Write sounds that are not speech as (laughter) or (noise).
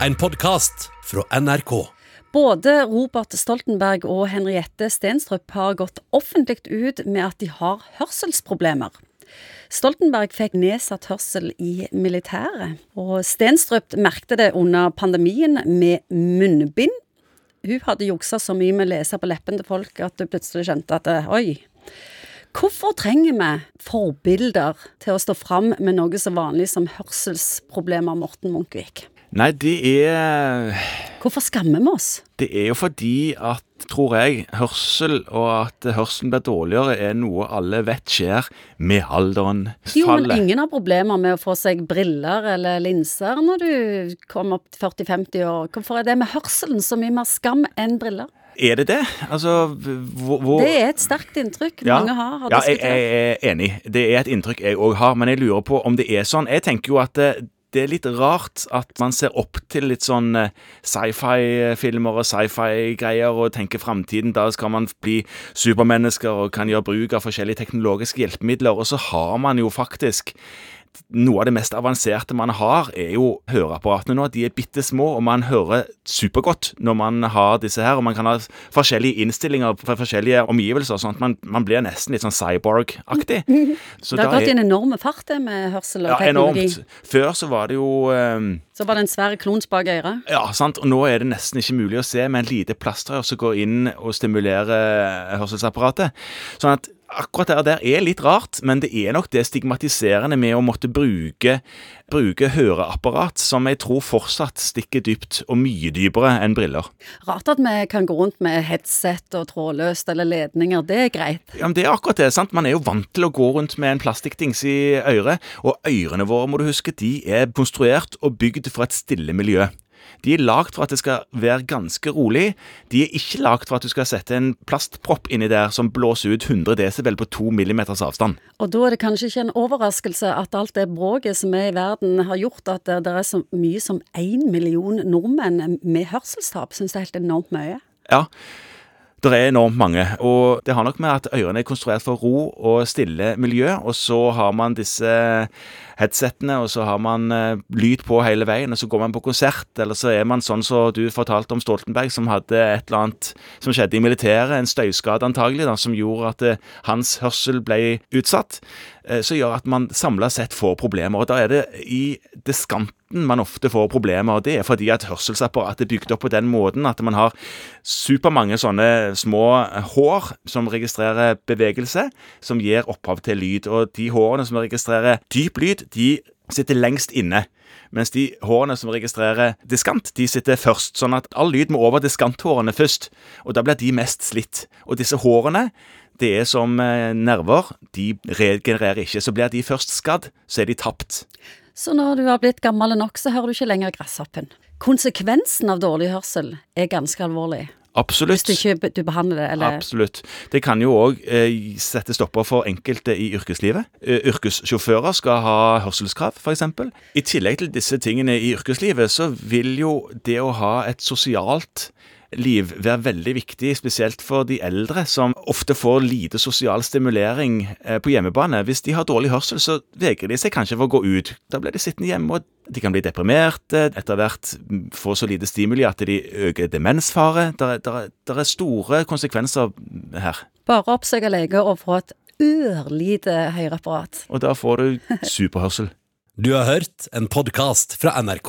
en podkast fra NRK. Både Robert Stoltenberg og Henriette Stenstrup har gått offentlig ut med at de har hørselsproblemer. Stoltenberg fikk nedsatt hørsel i militæret, og Stenstrup merkte det under pandemien med munnbind. Hun hadde juksa så mye med å lese på leppene til folk at hun plutselig skjønte at oi, Hvorfor trenger vi forbilder til å stå fram med noe så vanlig som hørselsproblemer, Morten Munkvik? Nei, det er Hvorfor skammer vi oss? Det er jo fordi at, tror jeg, hørsel og at hørselen blir dårligere, er noe alle vet skjer med alderen. Jo, men ingen har problemer med å få seg briller eller linser når du kommer opp til 40-50 år. Hvorfor er det med hørselen så mye mer skam enn briller? Er det det? Altså hvor, hvor... Det er et sterkt inntrykk ja, mange har. har ja, jeg, jeg, er enig. Det er et inntrykk jeg òg har. Men jeg lurer på om det er sånn. Jeg tenker jo at det, er litt rart at man ser opp til litt sånn eh, sci-fi-filmer og sci-fi-greier og tenker framtiden. Da skal man bli supermennesker og kan gjøre bruk av forskjellige teknologiske hjelpemidler. Og så har man jo faktisk noe av det mest avanserte man har, er jo høreapparatene nå. De er bitte små, og man hører supergodt når man har disse her. Og man kan ha forskjellige innstillinger for forskjellige omgivelser, sånn at man, man blir nesten litt sånn cyborg-aktig. (laughs) Så det har gått en enorm fart, det med hørsel og ja, teknologi. Enormt. Før så var det jo um, Så var det en svær klons bak øret? Ja, sant. Og nå er det nesten ikke mulig å se med en lite plastrør som går inn og stimulerer hørselsapparatet. Sånn at akkurat det der er litt rart, men det er nok det stigmatiserende med å måtte bruke, bruke høreapparat, som jeg tror fortsatt stikker dypt, og mye dypere enn briller. Rart at vi kan gå rundt med headset og trådløst eller ledninger, det er greit. Ja, men Det er akkurat det. sant? Man er jo vant til å gå rundt med en plastikkdings i øret, og ørene våre, må du huske, de er konstruert og bygd for et stille miljø. De er lagd for at det skal være ganske rolig. De er ikke lagd for at du skal sette en plastpropp inni der som blåser ut 100 desibel på to millimeters avstand. Og da er det kanskje ikke en overraskelse at alt det bråket som er i verden, har gjort at det, er så mye som én million nordmenn med hørselstap. Syns det er helt enormt mye. Ja. Det er enormt mange, og det har nok med at ørene er konstruert for ro og stille miljø, og så har man disse headsettene, og så har man uh, lyd på hele veien, og så går man på konsert, eller så er man sånn som du fortalte om Stoltenberg, som hadde et eller annet som skjedde i militæret, en støyskade antagelig, da, som gjorde at uh, hans hørsel ble utsatt, som gjør at man samla sett får problemer. Og da er det i diskanten man ofte får problemer, og det er fordi at hørselsapparatet er bygd opp på den måten at man har supermange sånne små hår som registrerer bevegelse, som gir opphav til lyd. Og de hårene som registrerer dyp lyd, de sitter lengst inne. Mens de hårene som registrerer diskant, de sitter først. Sånn at all lyd må over diskanthårene først. Og da blir de mest slitt. Og disse hårene, det er som eh, nerver. De regenererer ikke. Så blir de først skadd, så er de tapt. Så når du har blitt gammel nok, så hører du ikke lenger gresshoppen. Konsekvensen av dårlig hørsel er ganske alvorlig. Absolutt. Hvis du ikke du behandler det, eller Absolutt. Det kan jo òg eh, sette stopper for enkelte i yrkeslivet. Eh, yrkessjåfører skal ha hørselskrav, f.eks. I tillegg til disse tingene i yrkeslivet, så vil jo det å ha et sosialt liv være veldig viktig, spesielt for de eldre, som ofte får lite sosial stimulering eh, på hjemmebane. Hvis de har dårlig hørsel, så vegrer de seg kanskje for å gå ut. Da blir de sittende hjemme, og de kan bli deprimerte, etter hvert få så lite stimuli at de øker demensfare. Det er store konsekvenser her. Bare oppsøke lege og få et ørlite høreapparat. Og da får du superhørsel. (laughs) Du har hørt en podkast fra NRK.